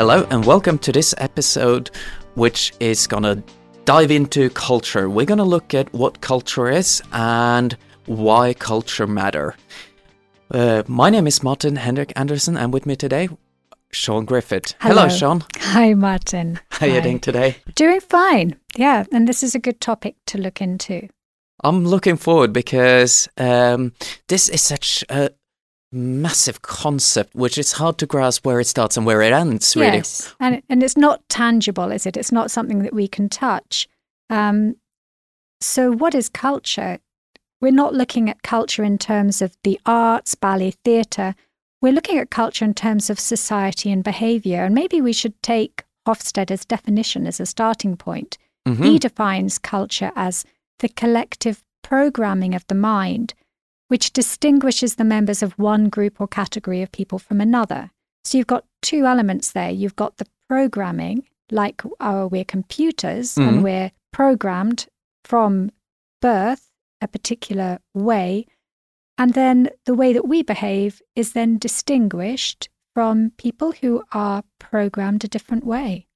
Hello, and welcome to this episode, which is gonna dive into culture. We're gonna look at what culture is and why culture matter. Uh, my name is Martin Hendrik Andresen, and with me today, Siän Griffith. Hello. Siän. Hi, Martin. How are you doing today? Doing fine. Yeah, and this is a good topic to look into. I'm looking forward because um, this is such a massive concept, which is hard to grasp where it starts and where it ends. Really, Yes, and and it's not tangible, is it? It's not something that we can touch. Um, so, what is culture? We're not looking at culture in terms of the arts, ballet, theatre. We're looking at culture in terms of society and behaviour. And maybe we should take Hofstede's definition as a starting point. Mhm. He defines culture as the collective programming of the mind, which distinguishes the members of one group or category of people from another. So you've got two elements there. You've got the programming, like uh, we're computers Mhm. and we're programmed from birth a particular way. And then the way that we behave is then distinguished from people who are programmed a different way.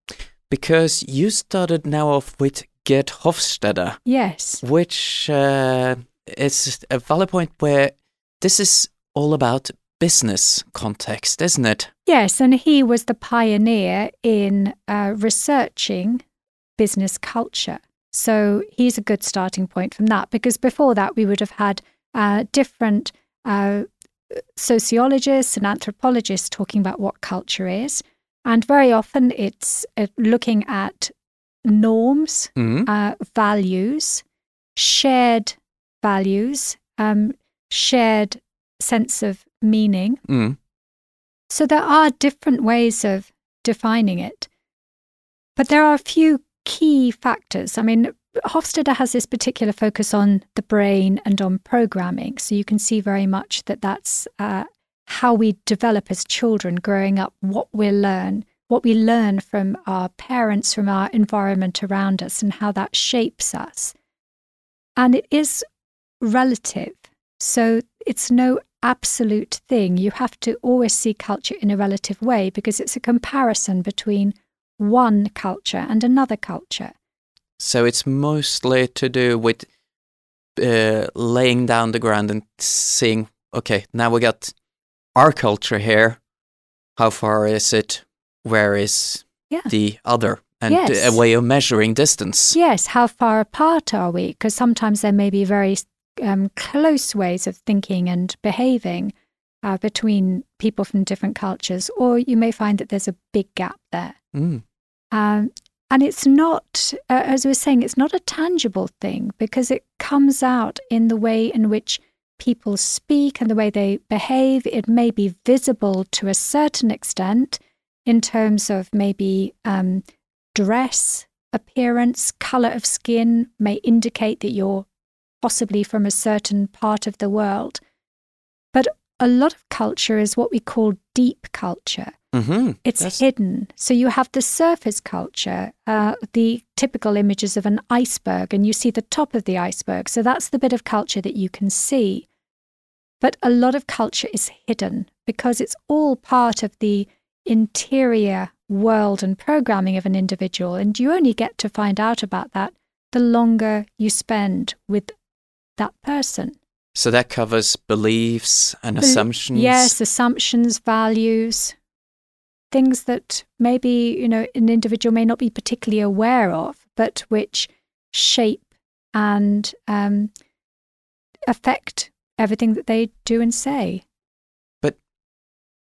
because you started now off with Geert Hofstede. Yes. which uh, is a valid point where this is all about business context, isn't it? Yes, and he was the pioneer in uh, researching business culture. So he's a good starting point from that because before that, we would have had uh, different uh, sociologists and anthropologists talking about what culture is. And very often it's uh, looking at norms, Mm. uh, values, shared values, um, shared sense of meaning. Mm. So there are different ways of defining it. But there are a few key factors. I mean, Hofstede has this particular focus on the brain and on programming. So you can see very much that that's uh, how we develop as children growing up, what we learn, what we learn from our parents, from our environment around us, and how that shapes us. And it is relative. So it's no absolute thing. You have to always see culture in a relative way because it's a comparison between one culture and another culture. So it's mostly to do with uh, laying down the ground and seeing, okay, now we got our culture here. How far is it? Where is Yeah. the other? And Yes. a way of measuring distance. Yes, how far apart are we? Because sometimes there may be very um, close ways of thinking and behaving uh, between people from different cultures, or you may find that there's a big gap there. Mm. Um, and it's not, uh, as we were saying, it's not a tangible thing because it comes out in the way in which people speak and the way they behave. It may be visible to a certain extent in terms of maybe um, dress, appearance, color of skin may indicate that you're possibly from a certain part of the world. But a lot of culture is what we call deep culture. hmm It's That's- hidden. So you have the surface culture, uh, the typical images of an iceberg, and you see the top of the iceberg. So that's the bit of culture that you can see. But a lot of culture is hidden because it's all part of the interior world and programming of an individual. And you only get to find out about that the longer you spend with that person. So that covers beliefs and Bel- assumptions. Yes, assumptions, values, things that maybe, you know, an individual may not be particularly aware of, but which shape and um, affect everything that they do and say. But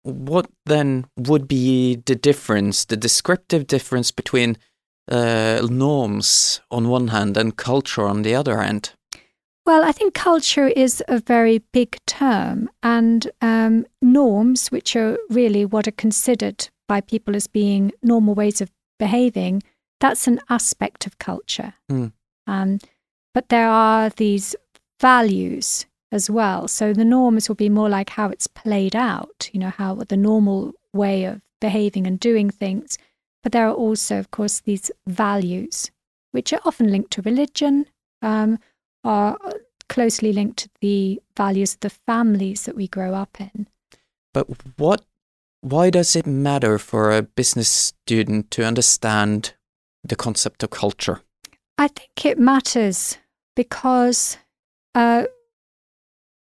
what then would be the difference, the descriptive difference between uh, norms on one hand and culture on the other hand? Well, I think culture is a very big term, and um, norms, which are really what are considered by people as being normal ways of behaving, that's an aspect of culture. Mm. Um, but there are these values as well. So the norms will be more like how it's played out, you know, how the normal way of behaving and doing things. But there are also, of course, these values, which are often linked to religion, um, are closely linked to the values of the families that we grow up in. But what why does it matter for a business student to understand the concept of culture? I think it matters because uh,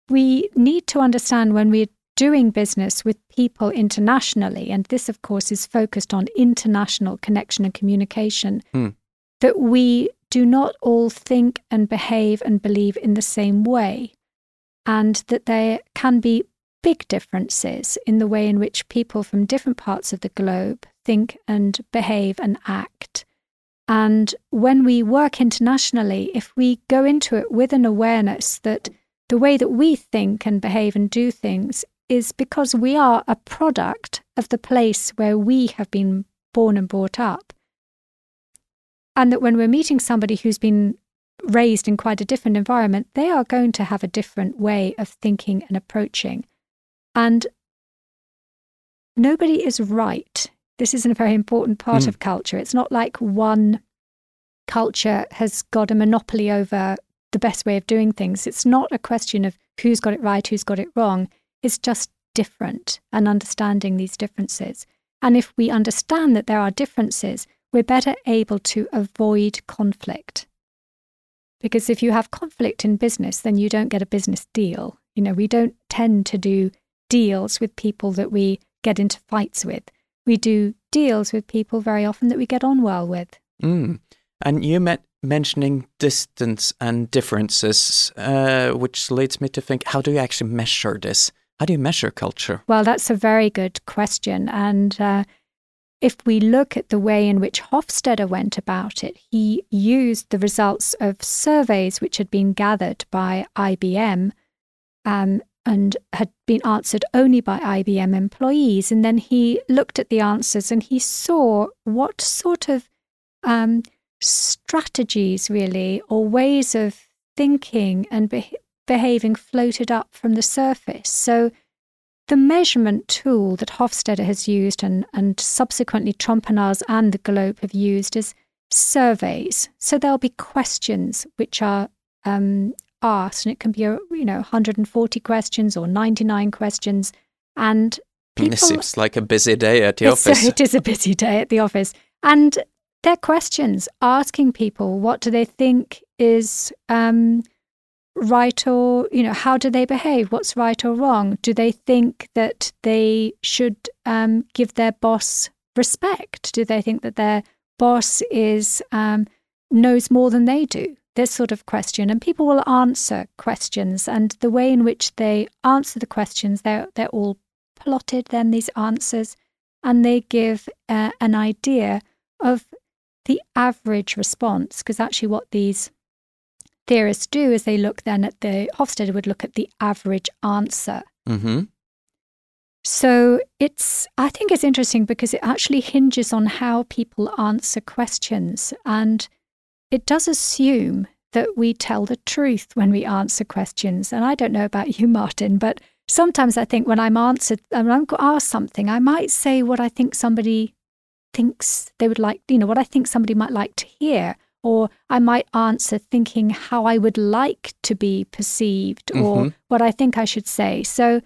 we need to understand when we're doing business with people internationally, and this, of course, is focused on international connection and communication, Hmm. that we do not all think and behave and believe in the same way, and that there can be big differences in the way in which people from different parts of the globe think and behave and act. And when we work internationally, if we go into it with an awareness that the way that we think and behave and do things is because we are a product of the place where we have been born and brought up. And that when we're meeting somebody who's been raised in quite a different environment, they are going to have a different way of thinking and approaching. And nobody is right. This is a very important part Mm. of culture. It's not like one culture has got a monopoly over the best way of doing things. It's not a question of who's got it right, who's got it wrong. It's just different and understanding these differences. And if we understand that there are differences, we're better able to avoid conflict. Because if you have conflict in business, then you don't get a business deal. You know, we don't tend to do deals with people that we get into fights with. We do deals with people very often that we get on well with. Mm. And you met mentioning distance and differences, uh, which leads me to think: How do you actually measure this? How do you measure culture? Well, that's a very good question. And uh, if we look at the way in which Hofstede went about it, he used the results of surveys which had been gathered by IBM um, and had been answered only by IBM employees. And then he looked at the answers and he saw what sort of um, strategies, really, or ways of thinking and beh behaving floated up from the surface. So the measurement tool that Hofstede has used and, and subsequently Trompenaars and the Globe have used is surveys. So there'll be questions which are um, asked, and it can be, a, you know, 140 questions or 99 questions. And people, This seems like a busy day at the office. it is a busy day at the office. And they're questions asking people what do they think is um, right or, you know, how do they behave? What's right or wrong? Do they think that they should um, give their boss respect? Do they think that their boss is um, knows more than they do? This sort of question, and people will answer questions, and the way in which they answer the questions, they're they're all plotted. Then these answers, and they give uh, an idea of the average response, because actually what these theorists do is they look then at the Hofstede would look at the average answer. hmm So it's I think it's interesting because it actually hinges on how people answer questions and it does assume that we tell the truth when we answer questions. And I don't know about you, Martin, but sometimes I think when I'm answered when I'm asked something, I might say what I think somebody thinks they would like, you know, what I think somebody might like to hear. Or I might answer thinking how I would like to be perceived or Mhm. what I think I should say. So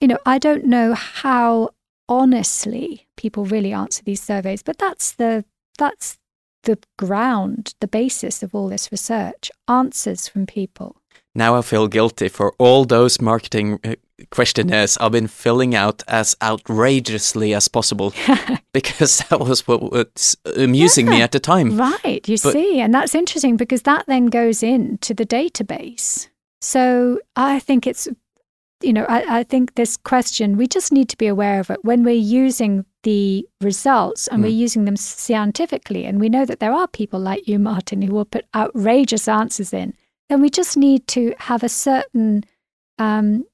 you know, I don't know how honestly people really answer these surveys, but that's the that's the ground, the basis of all this research. Answers from people. Now I feel guilty for all those marketing uh, questionnaires I've been filling out as outrageously as possible because that was what was amusing me at the time. Right, you But- see, and that's interesting because that then goes into the database. So I think it's, you know, I, I think this question, we just need to be aware of it when we're using the results and Mm. we're using them scientifically. And we know that there are people like you, Martin, who will put outrageous answers in. Then we just need to have a certain, um,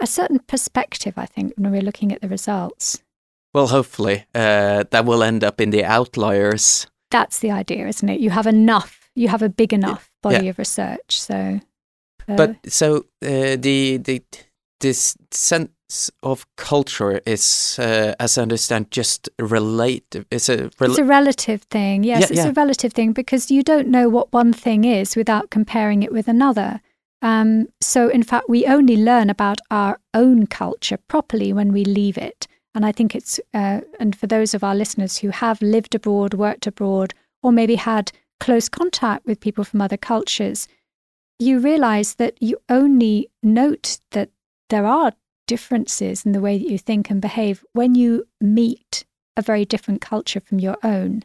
a certain perspective, I think, when we're looking at the results. Well, hopefully uh, that will end up in the outliers. That's the idea, isn't it? You have enough, you have a big enough body Yeah. of research. So, uh, But so uh, the the this sense of culture is, uh, as I understand, just relative. It's a rel- it's a relative thing. Yes, Yeah, it's yeah. a relative thing because you don't know what one thing is without comparing it with another. Um, so, in fact, we only learn about our own culture properly when we leave it. And I think it's, uh, and for those of our listeners who have lived abroad, worked abroad, or maybe had close contact with people from other cultures, you realize that you only note that there are differences in the way that you think and behave when you meet a very different culture from your own.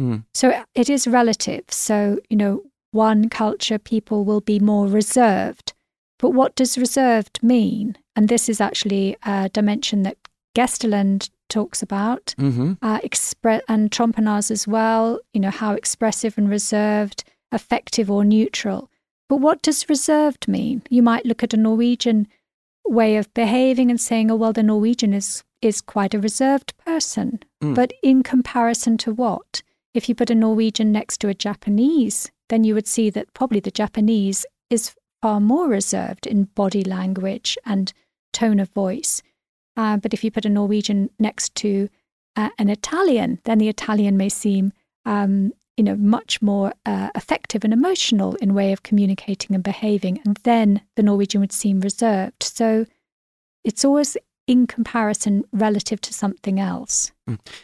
Mm. So it is relative. So, you know, one culture, people will be more reserved. But what does reserved mean? And this is actually a dimension that Gesteland talks about, hmm uh, expre- and Trompenaars as well, you know, how expressive and reserved, affective or neutral. But what does reserved mean? You might look at a Norwegian way of behaving and saying, oh, well, the Norwegian is, is quite a reserved person. Mm. But in comparison to what? If you put a Norwegian next to a Japanese, then you would see that probably the Japanese is far more reserved in body language and tone of voice. Uh, but if you put a Norwegian next to uh, an Italian, then the Italian may seem, um, you know, much more uh, affective and emotional in way of communicating and behaving, and then the Norwegian would seem reserved. So it's always in comparison relative to something else.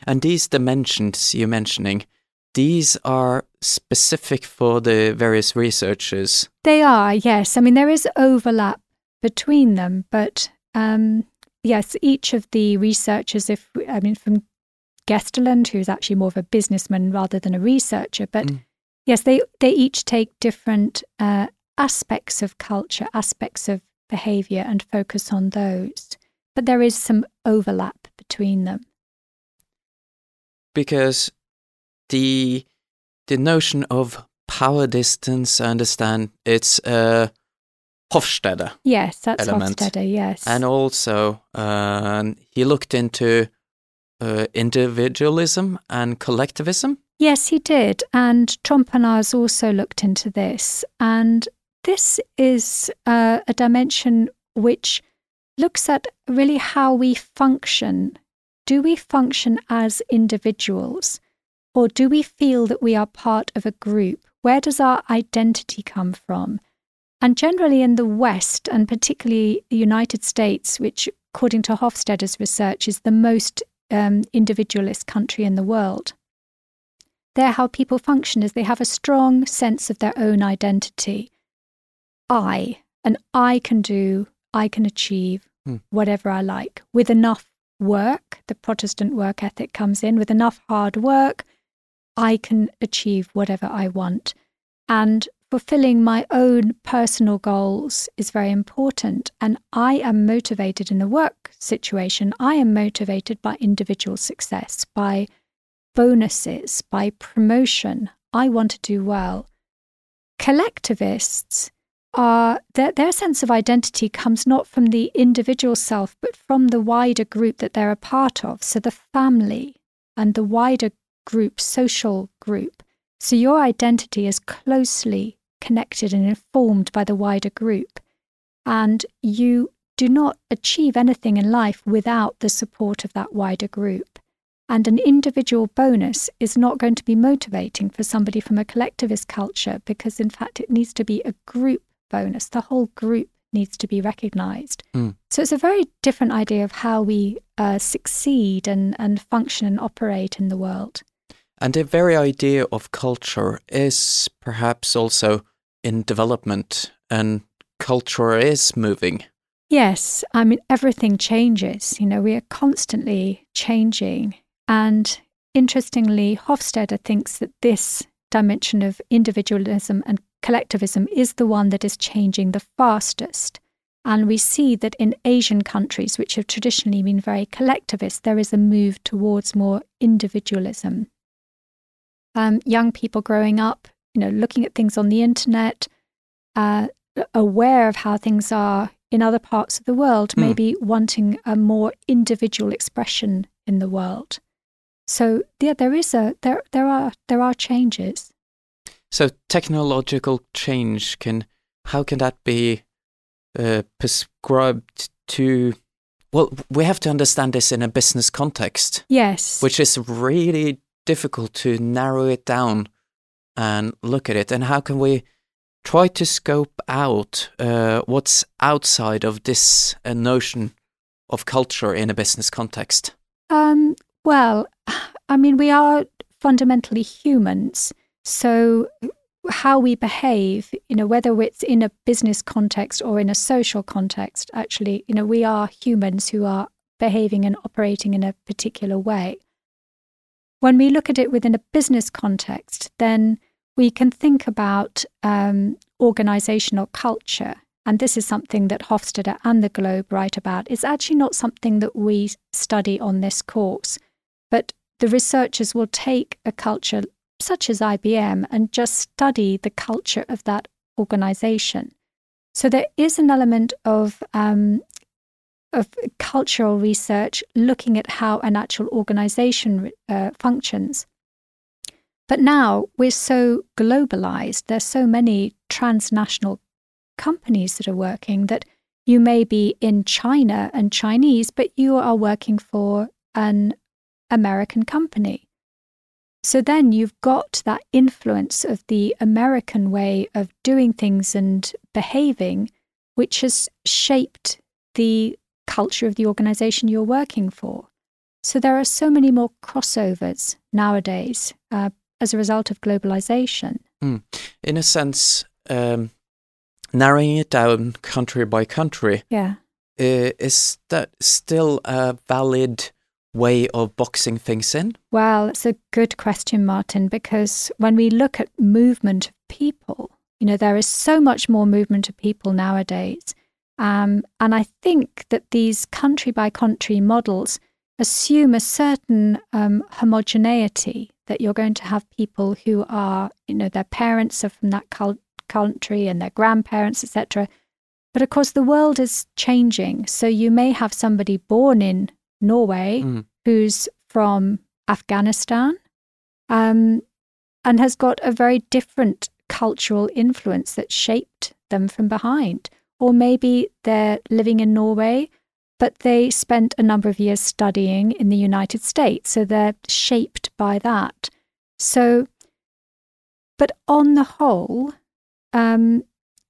And these dimensions you're mentioning, these are specific for the various researchers. They are, yes. I mean, there is overlap between them, but um, yes, each of the researchers, if I mean, from Gesteland, who's actually more of a businessman rather than a researcher, but Mm. yes, they they each take different uh, aspects of culture, aspects of behavior, and focus on those. But there is some overlap between them. because the the notion of power distance, I understand it's uh, Hofstede, Yes, that's Element. Hofstede. Yes, and also uh, he looked into uh, individualism and collectivism. Yes, he did. And Trompenaars also looked into this. And this is uh, a dimension which looks at really how we function. Do we function as individuals? Or do we feel that we are part of a group? Where does our identity come from? And generally in the West, and particularly the United States, which, according to Hofstede's research, is the most um, individualist country in the world, there how people function is they have a strong sense of their own identity. I, and I can do, I can achieve Hmm. whatever I like with enough work. The Protestant work ethic comes in with enough hard work. I can achieve whatever I want. And fulfilling my own personal goals is very important. And I am motivated in the work situation. I am motivated by individual success, by bonuses, by promotion. I want to do well. Collectivists are their, their sense of identity comes not from the individual self, but from the wider group that they're a part of. So the family and the wider group, social group. So your identity is closely connected and informed by the wider group. And you do not achieve anything in life without the support of that wider group. And an individual bonus is not going to be motivating for somebody from a collectivist culture because, in fact, it needs to be a group bonus. The whole group needs to be recognized. Mm. So it's a very different idea of how we uh, succeed and, and function and operate in the world. And the very idea of culture is perhaps also in development, and culture is moving. Yes, I mean, everything changes. You know, we are constantly changing. And interestingly, Hofstede thinks that this dimension of individualism and collectivism is the one that is changing the fastest. And we see that in Asian countries, which have traditionally been very collectivist, there is a move towards more individualism. Um, young people growing up, you know, looking at things on the internet, uh, aware of how things are in other parts of the world, Hmm. maybe wanting a more individual expression in the world. So yeah, there is a there there are there are changes. So technological change can how can that be uh, prescribed to? Well, we have to understand this in a business context, Yes. which is really difficult to narrow it down and look at it. And how can we try to scope out uh, what's outside of this uh, notion of culture in a business context? Um, well, I mean, we are fundamentally humans. So, how we behave, you know, whether it's in a business context or in a social context, actually, you know, we are humans who are behaving and operating in a particular way. When we look at it within a business context, then we can think about um, organizational culture. And this is something that Hofstede and the Globe write about. It's actually not something that we study on this course, but the researchers will take a culture such as IBM and just study the culture of that organization. So there is an element of um, of cultural research looking at how an actual organization uh, functions. But now we're so globalized, there's so many transnational companies that are working that you may be in China and Chinese, but you are working for an American company. So then you've got that influence of the American way of doing things and behaving, which has shaped the culture of the organization you're working for. So there are so many more crossovers nowadays uh, as a result of globalization. Mm. In a sense, um, narrowing it down country by country, yeah, uh, is that still a valid way of boxing things in? Well, it's a good question, Martin, because when we look at movement of people, you know, there is so much more movement of people nowadays. Um, and I think that these country by country models assume a certain um, homogeneity that you're going to have people who are, you know, their parents are from that cult- country and their grandparents, etc. But of course, the world is changing. So you may have somebody born in Norway mm. who's from Afghanistan um, and has got a very different cultural influence that shaped them from behind. Or maybe they're living in Norway, but they spent a number of years studying in the United States. So they're shaped by that. So, but on the whole, um,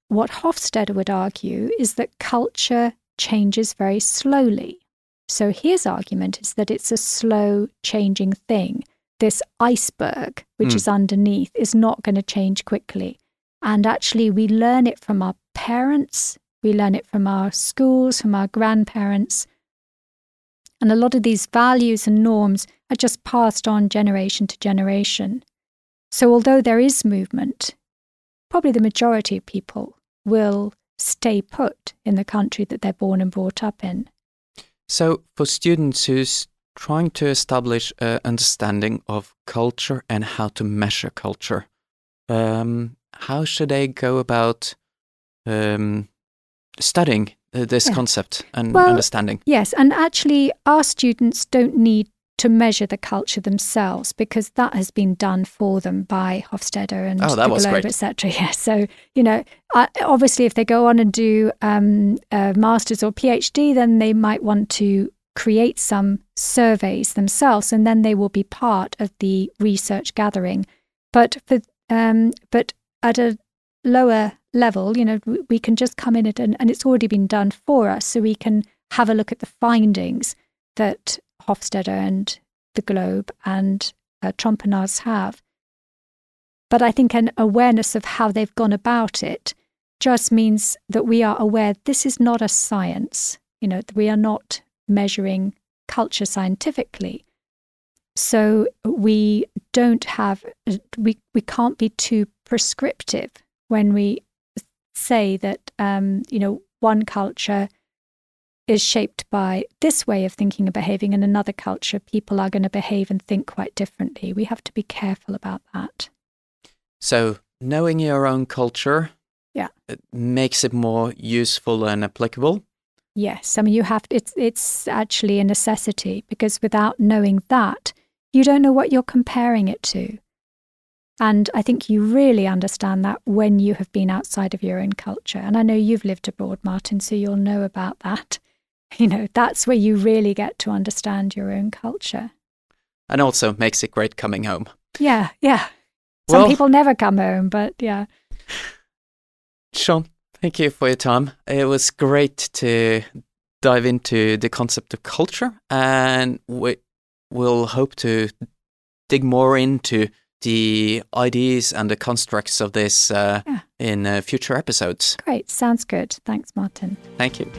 what Hofstede would argue is that culture changes very slowly. So his argument is that it's a slow changing thing. This iceberg, which mm. is underneath, is not going to change quickly. And actually, we learn it from our parents, we learn it from our schools, from our grandparents. And a lot of these values and norms are just passed on generation to generation. So, although there is movement, probably the majority of people will stay put in the country that they're born and brought up in. So, for students who's trying to establish an understanding of culture and how to measure culture, um, how should they go about um, studying uh, this yeah. concept and well, understanding? Yes, and actually, our students don't need to measure the culture themselves because that has been done for them by Hofstede and oh, the Globe, etc. Yeah, so you know, obviously, if they go on and do um, a master's or PhD, then they might want to create some surveys themselves, and then they will be part of the research gathering. But for um, but at a lower level, you know, we can just come in and, and it's already been done for us, so we can have a look at the findings that Hofstede and the Globe and uh, Trompenaars have. But I think an awareness of how they've gone about it just means that we are aware this is not a science. You know, we are not measuring culture scientifically. So we don't have, we, we can't be too prescriptive when we say that, um, you know, one culture is shaped by this way of thinking and behaving, and another culture, people are going to behave and think quite differently. We have to be careful about that. So, knowing your own culture yeah. It makes it more useful and applicable. Yes, I mean you have it's it's actually a necessity because without knowing that, you don't know what you're comparing it to. And I think you really understand that when you have been outside of your own culture. And I know you've lived abroad, Martin, so you'll know about that. you know, that's where you really get to understand your own culture. And also makes it great coming home. Yeah, yeah. Some well, people never come home, but yeah. Siän, thank you for your time. It was great to dive into the concept of culture, and we will hope to dig more into the ideas and the constructs of this uh, Yeah. in uh, future episodes. Great. Sounds good. Thanks, Martin. Thank you.